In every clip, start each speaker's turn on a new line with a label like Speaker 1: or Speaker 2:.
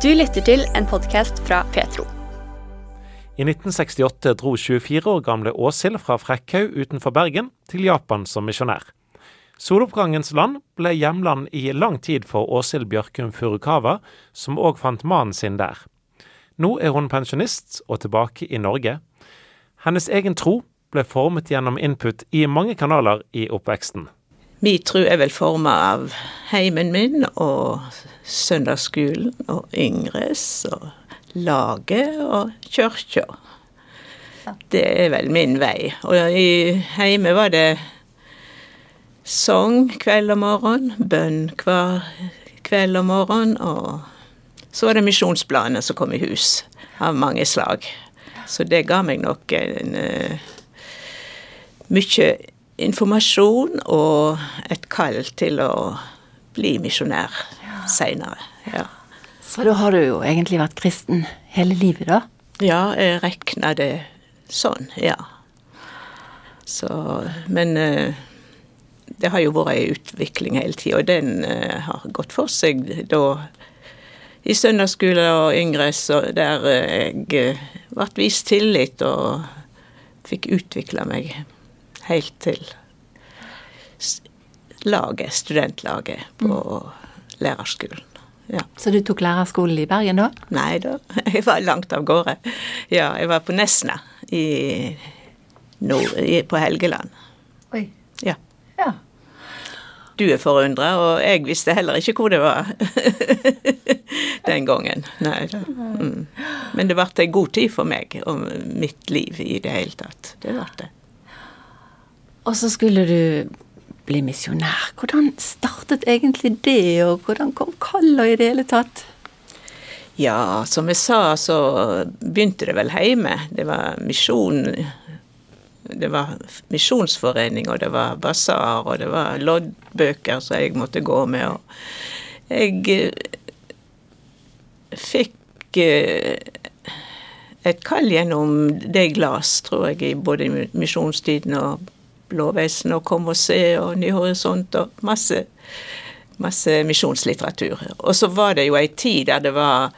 Speaker 1: Du lytter til en podkast fra Petro.
Speaker 2: I 1968 dro 24 år gamle Åshild fra Frekkhaug utenfor Bergen til Japan som misjonær. Soloppgangens land ble hjemland i lang tid for Åshild Bjørkum Furukawa, som òg fant mannen sin der. Nå er hun pensjonist og tilbake i Norge. Hennes egen tro ble formet gjennom input i mange kanaler i oppveksten.
Speaker 3: Min tro er vel forma av heimen min og søndagsskolen og Yngres og laget og kirka. Det er vel min vei. Og i heime var det sang kveld og morgen, bønn hver kveld og morgen, og så var det misjonsplaner som kom i hus, av mange slag. Så det ga meg nok en uh, mye informasjon og et kall til å bli misjonær ja. seinere. Ja.
Speaker 4: Så da har du jo egentlig vært kristen hele livet, da?
Speaker 3: Ja, jeg regner det sånn, ja. Så Men uh, det har jo vært ei utvikling hele tida, og den uh, har gått for seg da i søndagsskole og yngre, der jeg ble vist tillit og fikk utvikla meg helt til laget, studentlaget på mm. lærerskolen. Ja.
Speaker 4: Så du tok lærerskolen i Bergen da?
Speaker 3: Nei da, jeg var langt av gårde. Ja, jeg var på Nesna i nord, på Helgeland.
Speaker 4: Oi.
Speaker 3: Ja.
Speaker 4: ja.
Speaker 3: Du er forundra, og jeg visste heller ikke hvor det var den gangen. Nei da. Mm. Men det ble ei god tid for meg og mitt liv i det hele tatt. Det ble det.
Speaker 4: Og så skulle du bli misjonær. Hvordan startet egentlig det, og hvordan kom kallet i det hele tatt?
Speaker 3: Ja, som jeg sa, så begynte det vel hjemme. Det var misjon Det var misjonsforening, og det var basar, og det var loddbøker som jeg måtte gå med. Og jeg eh, fikk eh, et kall gjennom det glass, tror jeg, i både misjonstiden og Blåveisen og Kom og se og Ny horisont og masse, masse misjonslitteratur. Og så var det jo ei tid der det var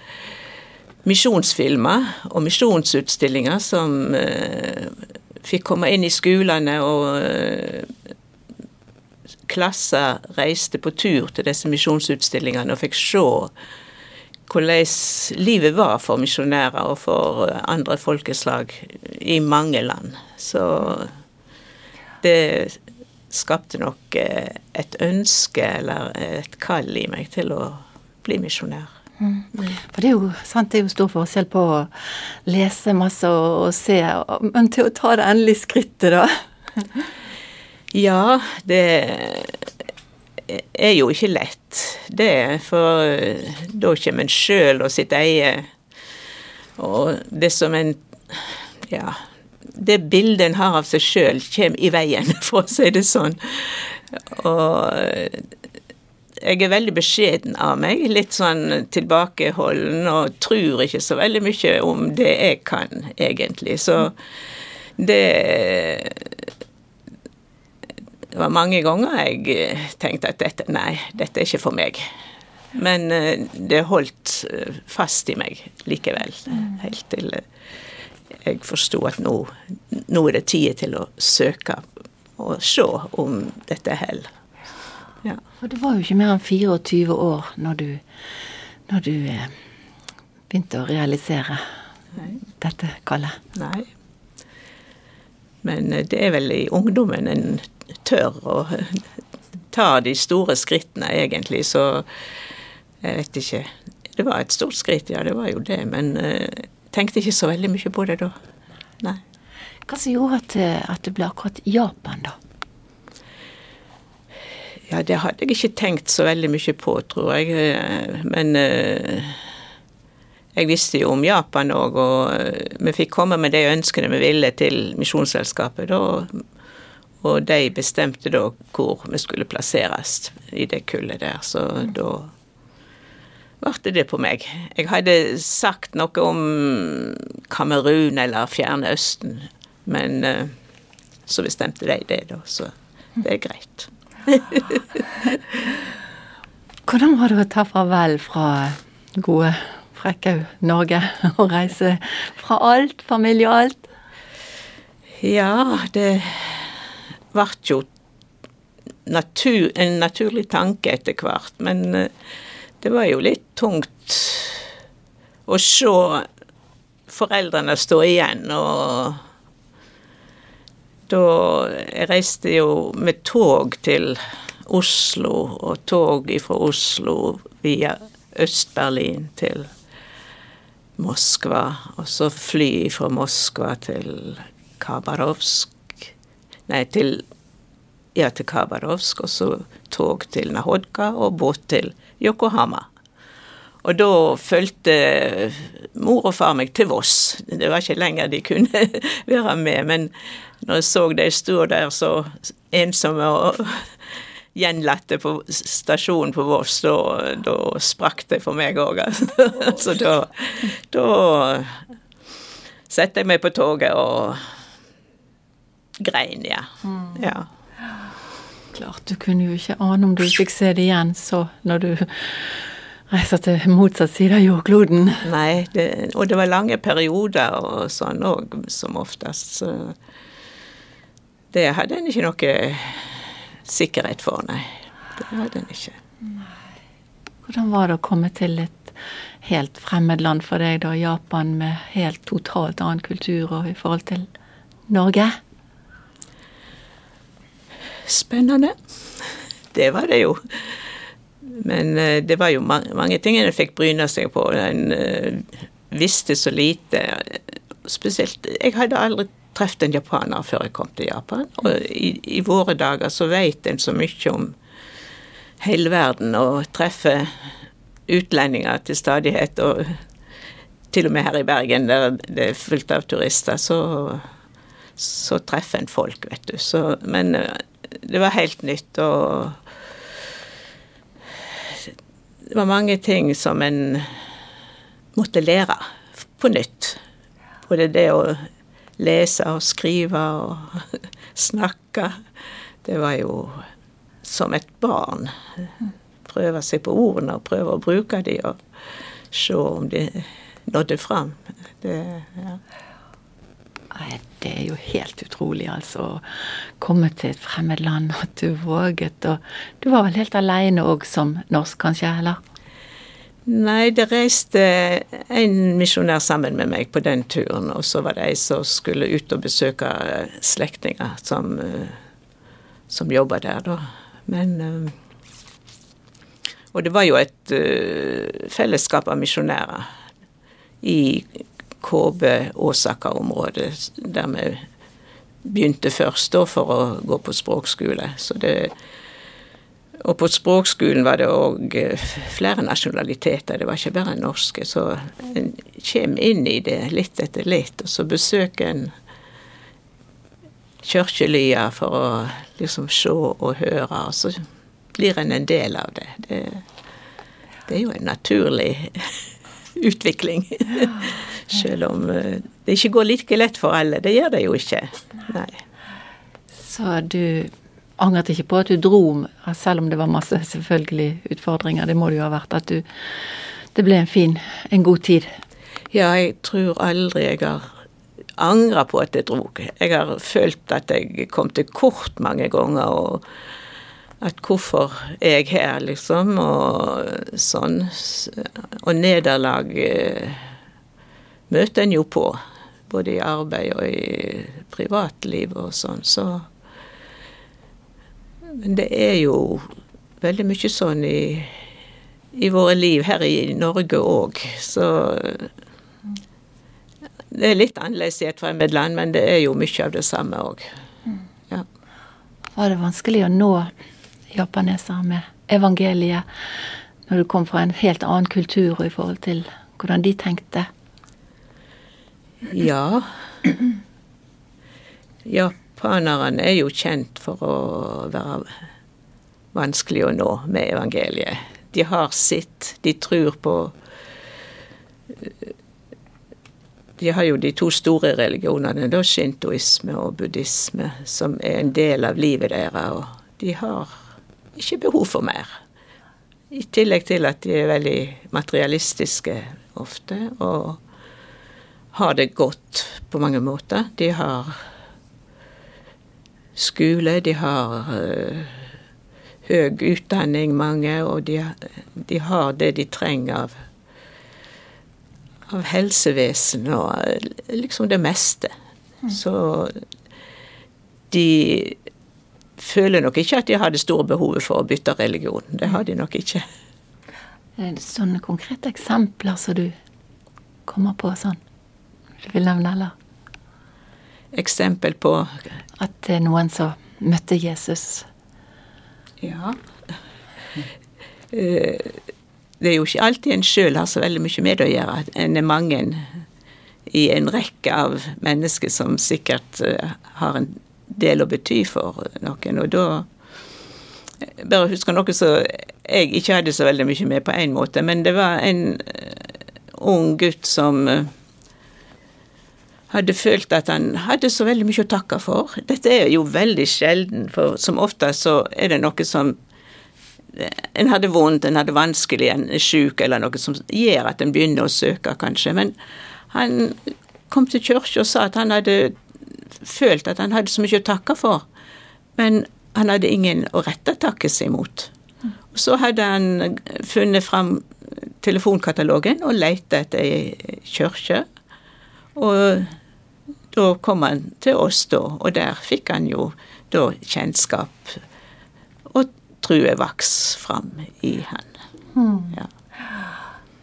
Speaker 3: misjonsfilmer og misjonsutstillinger som uh, fikk komme inn i skolene, og uh, klasser reiste på tur til disse misjonsutstillingene og fikk se hvordan livet var for misjonærer og for andre folkeslag i mange land. Så det skapte nok eh, et ønske eller et kall i meg til å bli misjonær.
Speaker 4: Mm. For det er, jo, sant, det er jo stor forskjell på å lese masse og, og se, men til å ta det endelige skrittet, da?
Speaker 3: ja, det er jo ikke lett, det. For da kommer en sjøl og sitt eie. Og det som en Ja det bildet en har av seg sjøl, kommer i veien, for å si det sånn. Og jeg er veldig beskjeden av meg, litt sånn tilbakeholden og tror ikke så veldig mye om det jeg kan, egentlig. Så det Det var mange ganger jeg tenkte at dette, nei, dette er ikke for meg. Men eh, det holdt eh, fast i meg likevel, helt til jeg forsto at nå, nå, er det tid til å søke og se om dette holder. Ja.
Speaker 4: Og det var jo ikke mer enn 24 år når du, når du eh, begynte å realisere Nei. dette kallet.
Speaker 3: Nei. Men eh, det er vel i ungdommen en tør å ta de store skrittene, egentlig, så jeg vet ikke. Det var et stort skritt, ja, det var jo det, men eh, tenkte ikke så veldig mye på det da. Nei.
Speaker 4: Hva som gjorde at, at det ble akkurat Japan, da?
Speaker 3: Ja, det hadde jeg ikke tenkt så veldig mye på, tror jeg. Men uh, jeg visste jo om Japan òg, og uh, vi fikk komme med de ønskene vi ville til Misjonsselskapet. da, og de bestemte da hvor vi skulle plasseres i det kullet der, så mm. da ble det på meg. Jeg hadde sagt noe om Kamerun eller Fjernøsten, men uh, så bestemte de det, da, så det er greit.
Speaker 4: Hvordan var det å ta farvel fra gode Frekkhaug, Norge, og reise fra alt, familie og alt?
Speaker 3: Ja, det ble jo natur, en naturlig tanke etter hvert, men eh, det var jo litt tungt å se foreldrene stå igjen, og da Jeg reiste jo med tog til Oslo, og tog fra Oslo via Øst-Berlin til Moskva, og så fly fra Moskva til Khabarovsk Nei, til ja, til Khabarovsk, og så tog til Nahodka og båt til Yokohama. Og da fulgte mor og far meg til Voss. Det var ikke lenger de kunne være med, men når jeg så de stå der så ensomme og gjenlatte på stasjonen på Voss, da, da sprakk det for meg òg, altså. Så da, da satte jeg meg på toget og grein, ja. ja.
Speaker 4: Klart, du kunne jo ikke ane om du fikk se det igjen så når du reiser til motsatt side av jordkloden.
Speaker 3: Nei, det, og det var lange perioder og sånn òg, som oftest. Så det hadde en ikke noe sikkerhet for, nei. Det hadde en ikke.
Speaker 4: Hvordan var det å komme til et helt fremmed land for deg, da? Japan med helt totalt annen kultur og i forhold til Norge?
Speaker 3: Spennende. Det var det jo. Men uh, det var jo ma mange ting en fikk bryne seg på. En uh, visste så lite. Spesielt Jeg hadde aldri truffet en japaner før jeg kom til Japan. Og i, i våre dager så vet en så mye om hele verden og treffer utlendinger til stadighet. Og til og med her i Bergen, der det er fullt av turister, så, så treffer en folk, vet du. Så, men uh, det var helt nytt, og det var mange ting som en måtte lære på nytt. Både det å lese og skrive og snakke. Det var jo som et barn. Prøve seg på ordene og prøve å bruke dem og se om de nådde fram. Det, ja.
Speaker 4: Det er jo helt utrolig, altså. Å komme til et fremmed land, at du våget. Og du var vel helt aleine òg som norsk, kanskje? eller?
Speaker 3: Nei, det reiste en misjonær sammen med meg på den turen. Og så var det ei som skulle ut og besøke slektninger som, som jobba der, da. Men Og det var jo et fellesskap av misjonærer i Kobe-Osaka-området, der vi begynte først da for å gå på språkskole. Så det, og på språkskolen var det òg eh, flere nasjonaliteter, det var ikke bare norske. Så en kommer inn i det litt etter litt, og så besøker en kirkelyer for å liksom se og høre, og så blir en en del av det. Det, det er jo en naturlig utvikling. Selv om eh, det ikke går like lett for alle. Det gjør det jo ikke. Nei.
Speaker 4: Så du angret ikke på at du dro, selv om det var masse selvfølgelig utfordringer, det må det jo ha vært, at du Det ble en fin, en god tid?
Speaker 3: Ja, jeg tror aldri jeg har angra på at jeg dro. Jeg har følt at jeg kom til kort mange ganger, og at hvorfor er jeg her, liksom, og sånn. Og nederlag eh, møter en jo på, både i arbeid og i privatliv og sånn, så Men det er jo veldig mye sånn i, i våre liv her i Norge òg, så det er litt annerledes i et fremmed land, men det er jo mye av det samme òg. Ja.
Speaker 4: Var det vanskelig å nå japanesere med evangeliet når du kom fra en helt annen kultur i forhold til hvordan de tenkte?
Speaker 3: Ja. Japanerne er jo kjent for å være vanskelig å nå med evangeliet. De har sitt. De tror på De har jo de to store religionene, da shintoisme og buddhisme, som er en del av livet deres. Og de har ikke behov for mer. I tillegg til at de er veldig materialistiske ofte, og har det godt på mange måter. De har skole, de har uh, høy utdanning, mange, og de, de, har det de trenger av, av helsevesen og liksom det meste. Så de føler nok ikke at de har det store behovet for å bytte religion. Det har de nok ikke.
Speaker 4: Er det sånne konkrete eksempler som du kommer på sånn? Du vil nevne, eller?
Speaker 3: Eksempel på
Speaker 4: At det er noen som møtte Jesus?
Speaker 3: Ja. Eh, det er jo ikke alltid en sjøl har så veldig mye med det å gjøre. En er mange i en rekke av mennesker som sikkert eh, har en del å bety for noen. Og da Bare husker noe som jeg ikke hadde så veldig mye med på én måte, men det var en eh, ung gutt som eh, hadde følt at han hadde så veldig mye å takke for. Dette er jo veldig sjelden, for som ofte så er det noe som eh, en hadde vondt, en hadde vanskelig, en er sjuk eller noe som gjør at en begynner å søke, kanskje. Men han kom til kirka og sa at han hadde følt at han hadde så mye å takke for, men han hadde ingen å rette takket seg mot. Og så hadde han funnet fram telefonkatalogen og lette etter ei kirke. Og da kom han til oss, da, og der fikk han jo da kjennskap og true vaks fram i han.
Speaker 4: Hmm. Ja.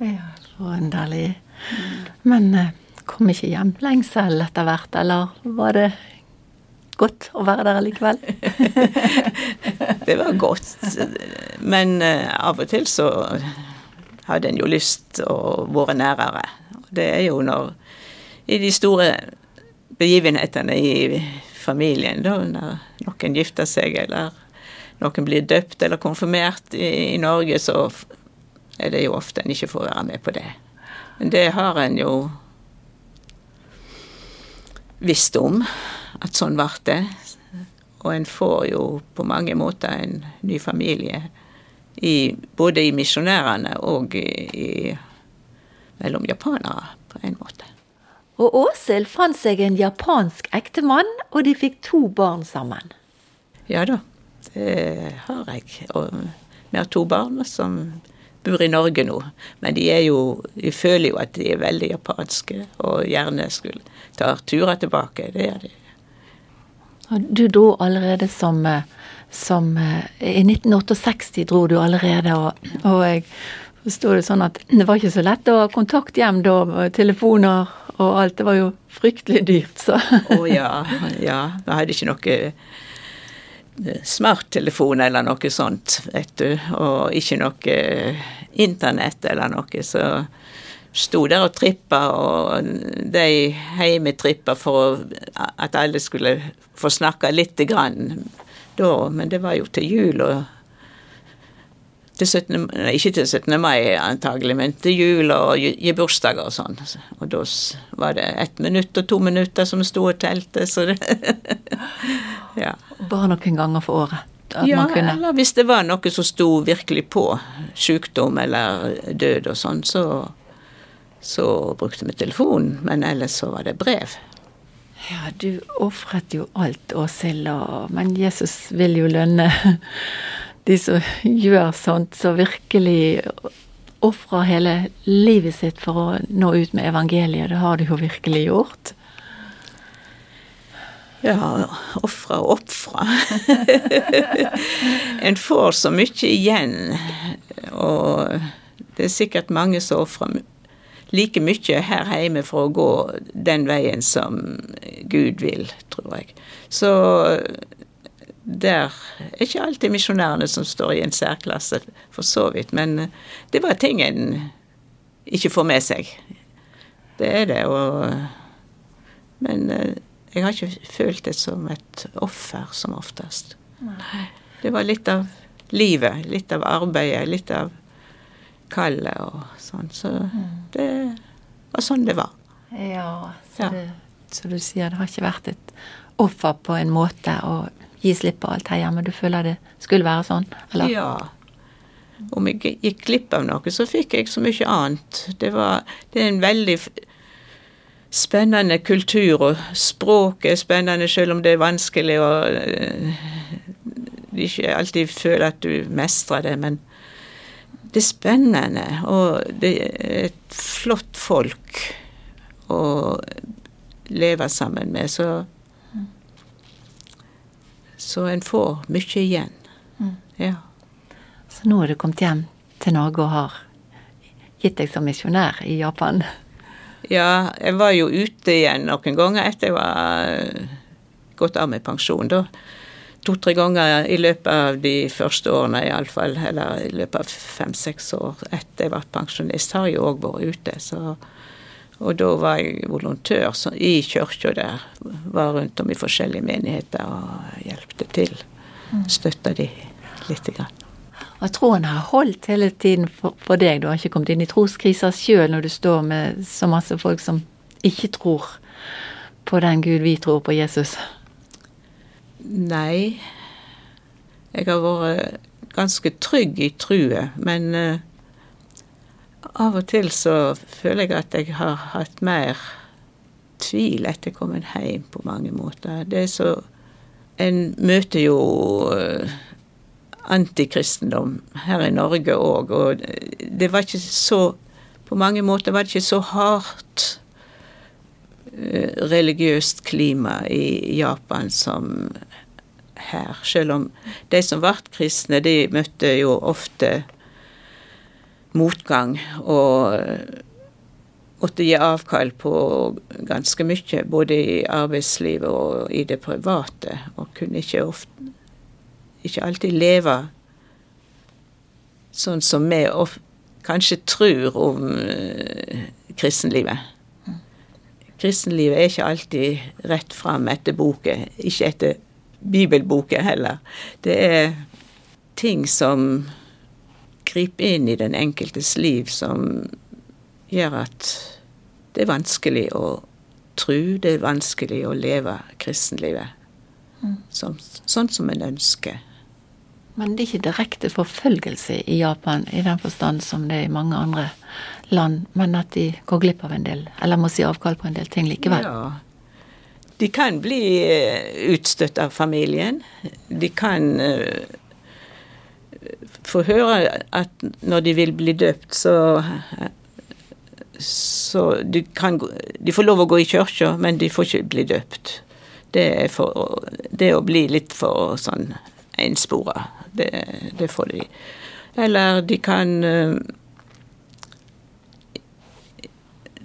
Speaker 4: ja, forunderlig. Men eh, kom ikke hjem lengsel etter hvert, eller var det godt å være der likevel?
Speaker 3: det var godt, men uh, av og til så hadde en jo lyst å være nærere. Det er jo når i de store begivenhetene i familien, da når noen gifter seg, eller noen blir døpt eller konfirmert i, i Norge, så er det jo ofte en ikke får være med på det. Men det har en jo visst om, at sånn ble det. Og en får jo på mange måter en ny familie, i, både i misjonærene og i, i, mellom japanere, på en måte.
Speaker 4: Og Åshild fant seg en japansk ektemann, og de fikk to barn sammen.
Speaker 3: Ja da, det har jeg. Og vi har to barn som bor i Norge nå. Men de er jo De føler jo at de er veldig japanske, og gjerne skulle ta turer tilbake. Det gjør de.
Speaker 4: Du dro allerede som, som I 1968 dro du allerede, og, og jeg forsto det sånn at det var ikke så lett å ha kontakt hjem da, telefoner og alt. Det var jo fryktelig dyrt, så.
Speaker 3: Å oh, ja. Ja. Vi hadde ikke noe smarttelefon eller noe sånt, vet du, og ikke noe internett eller noe, så sto der og trippa, og de hjemme trippa for at alle skulle få snakka lite grann da, men det var jo til jul og til 17, nei, ikke til 17. mai antagelig, men til jul og i bursdager og sånn. Og da var det ett minutt og to minutter som sto og telte, så det
Speaker 4: Ja. Bare noen ganger for året?
Speaker 3: ja, eller hvis det var noe som sto virkelig på, sykdom eller død og sånn, så, så brukte vi telefonen. Men ellers så var det brev.
Speaker 4: Ja, du ofret jo alt, Åshild, men Jesus vil jo lønne de som gjør sånt, som virkelig ofrer hele livet sitt for å nå ut med evangeliet. Det har du jo virkelig gjort.
Speaker 3: Ja, ofre og ofre. en får så mye igjen, og det er sikkert mange som ofrer like mye her hjemme for å gå den veien som Gud vil, tror jeg. Så der er ikke alltid misjonærene som står i en særklasse, for så vidt. Men det var ting en ikke får med seg. Det er det, og Men jeg har ikke følt det som et offer, som oftest. Nei. Det var litt av livet, litt av arbeidet, litt av kallet og sånn. Så mm. det var sånn det var.
Speaker 4: Ja, så, ja. Det, så du sier det har ikke vært et offer på en måte å gi slipp på alt her hjemme. Du føler det skulle være sånn, eller?
Speaker 3: Ja. Om jeg gikk glipp av noe, så fikk jeg så mye annet. Det, var, det er en veldig spennende kultur, og språket er spennende selv om det er vanskelig og uh, ikke alltid føler at du mestrer det, men det er spennende, og det er et flott folk å leve sammen med, så Så en får mye igjen. Mm. Ja.
Speaker 4: Så nå har du kommet hjem til Norge og har gitt deg som misjonær i Japan?
Speaker 3: Ja, jeg var jo ute igjen noen ganger etter jeg var gått av med pensjon. Da to-tre ganger i løpet av de første årene iallfall, eller i løpet av fem-seks år etter jeg ble pensjonist, har jeg òg vært ute. Så, og da var jeg volontør i kirka der. Var rundt om i forskjellige menigheter og hjelpte til. Mm. Støtta de lite grann.
Speaker 4: Og troen har holdt hele tiden for, for, deg. Du har ikke kommet inn i troskrisa sjøl når du står med så masse folk som ikke tror på den Gud vi tror på, Jesus.
Speaker 3: Nei. Jeg har vært ganske trygg i trua, men uh, av og til så føler jeg at jeg har hatt mer tvil etter kommet hjem på mange måter. Det er så En møter jo uh, antikristendom her i Norge òg, og det var ikke så På mange måter var det ikke så hardt Eh, religiøst klima i Japan som her. Selv om de som ble kristne, de møtte jo ofte motgang og eh, måtte gi avkall på ganske mye, både i arbeidslivet og i det private, og kunne ikke, ofte, ikke alltid leve sånn som vi kanskje tror om uh, kristenlivet kristenlivet er ikke alltid rett fram etter boka, ikke etter bibelboka heller. Det er ting som griper inn i den enkeltes liv, som gjør at det er vanskelig å tro, det er vanskelig å leve kristenlivet mm. som, sånn som en ønsker.
Speaker 4: Men det er ikke direkte forfølgelse i Japan i den forstand som det er i mange andre land, men at de går glipp av en del, eller må si avkall på en del ting likevel. Ja.
Speaker 3: De kan bli eh, utstøtt av familien. De kan uh, få høre at når de vil bli døpt, så så de, kan, de får lov å gå i kirka, men de får ikke bli døpt. Det er, for, det å bli litt for sånn enspora. Det, det får de. Eller de kan eh,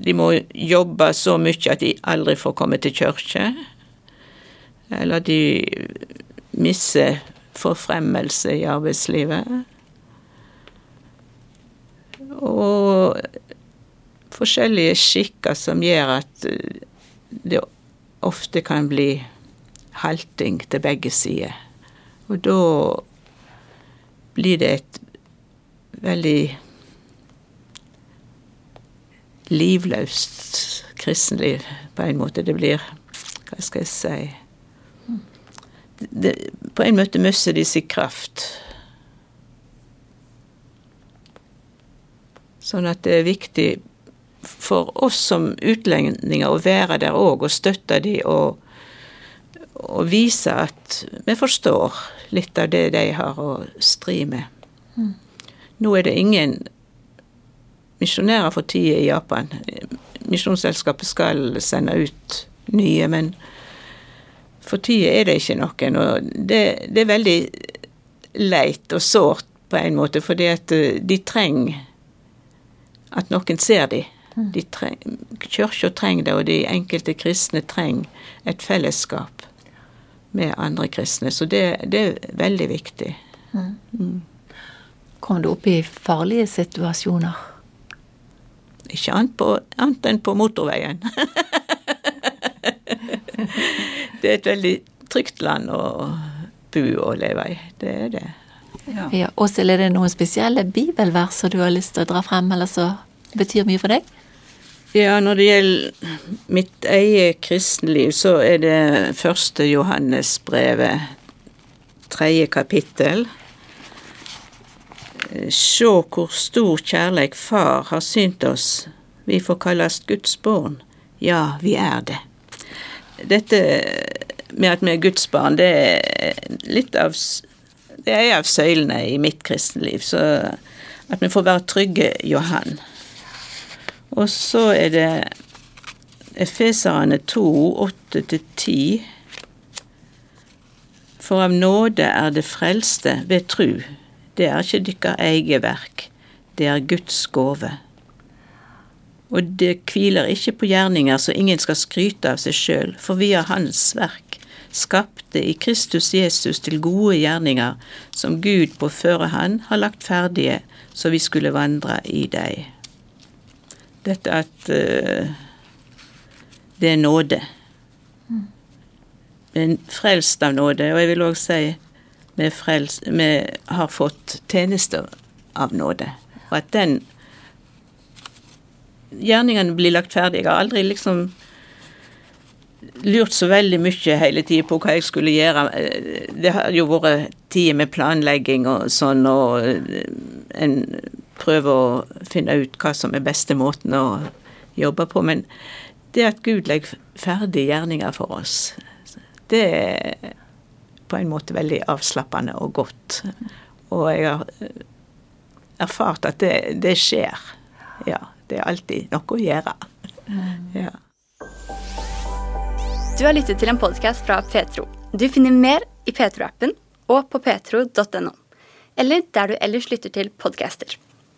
Speaker 3: De må jobbe så mye at de aldri får komme til kirke. Eller de mister forfremmelse i arbeidslivet. Og forskjellige skikker som gjør at det ofte kan bli halting til begge sider. Og da blir det et veldig livløst kristenliv, på en måte. Det blir Hva skal jeg si det, På en måte mister de sin kraft. Sånn at det er viktig for oss som utlendinger å være der òg og støtte de og, og vise at vi forstår litt av det de har å stri med. Mm. Nå er det ingen misjonærer for tida i Japan. Misjonsselskapet skal sende ut nye, men for tida er det ikke noen. Og det, det er veldig leit og sårt på en måte, fordi at eh, de trenger at noen ser dem. Mm. De treng, Kirka trenger det, og de enkelte kristne trenger et fellesskap med andre kristne. Så det, det er veldig viktig. Mm.
Speaker 4: Mm. Kom du opp i farlige situasjoner?
Speaker 3: Ikke annet, på, annet enn på motorveien. det er et veldig trygt land å bo og leve i. Det er det.
Speaker 4: Ja. ja. Åshild, er det noen spesielle bibelverser du har lyst til å dra frem, eller så betyr mye for deg?
Speaker 3: Ja, når det gjelder mitt eget kristenliv, så er det første Johannesbrevet, tredje kapittel. Sjå hvor stor kjærleik Far har synt oss. Vi får kalles Guds barn. Ja, vi er det. Dette med at vi er Guds barn, det er litt av Det er av søylene i mitt kristenliv. Så at vi får være trygge Johan. Og så er det Efeserne 2, 8-10. For av nåde er det frelste ved tru. Det er ikke dykkar eget verk, det er Guds gåve. Og det hviler ikke på gjerninger så ingen skal skryte av seg sjøl, for vi er Hans verk, skapte i Kristus Jesus til gode gjerninger, som Gud på førehånd har lagt ferdige, så vi skulle vandre i dei. Dette at uh, det er nåde. Men frelst av nåde, og jeg vil òg si vi, frelst, vi har fått tjenester av nåde. Og at den gjerningene blir lagt ferdig. Jeg har aldri liksom lurt så veldig mye hele tida på hva jeg skulle gjøre. Det har jo vært tider med planlegging og sånn, og en prøver å finne ut hva som er beste måten å jobbe på. Men det at Gud legger ferdige gjerninger for oss, det er på en måte veldig avslappende og godt. Og jeg har erfart at det, det skjer. Ja. Det er alltid noe å gjøre. Ja.
Speaker 1: Du har lyttet til en podkast fra Petro. Du finner mer i Petro-appen og på petro.no. Eller der du ellers lytter til podcaster.